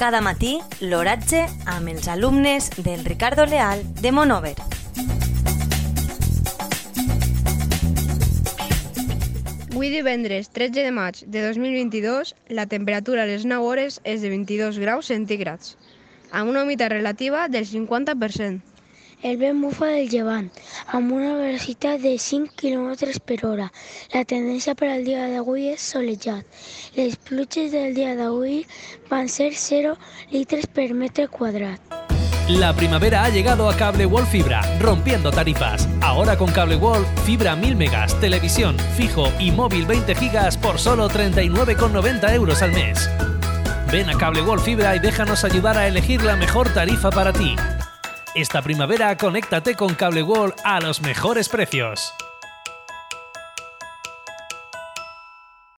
Cada matí, l'oratge amb els alumnes del Ricardo Leal de Monover. Avui divendres 13 de maig de 2022, la temperatura a les 9 hores és de 22 graus centígrads, amb una humitat relativa del 50%. El vent bufa del llevant, amb una velocitat de 5 km per hora. La tendència per al dia d'avui és solejat. Les pluges del dia d'avui van ser 0 litres per metre quadrat. La primavera ha llegado a Cable Wall Fibra, rompiendo tarifas. Ahora con Cable Wall, fibra 1000 megas, televisión, fijo y móvil 20 gigas por solo 39,90 euros al mes. Ven a Cable Wall Fibra y déjanos ayudar a elegir la mejor tarifa para ti. Esta primavera conéctate con Cable Wall a los mejores precios.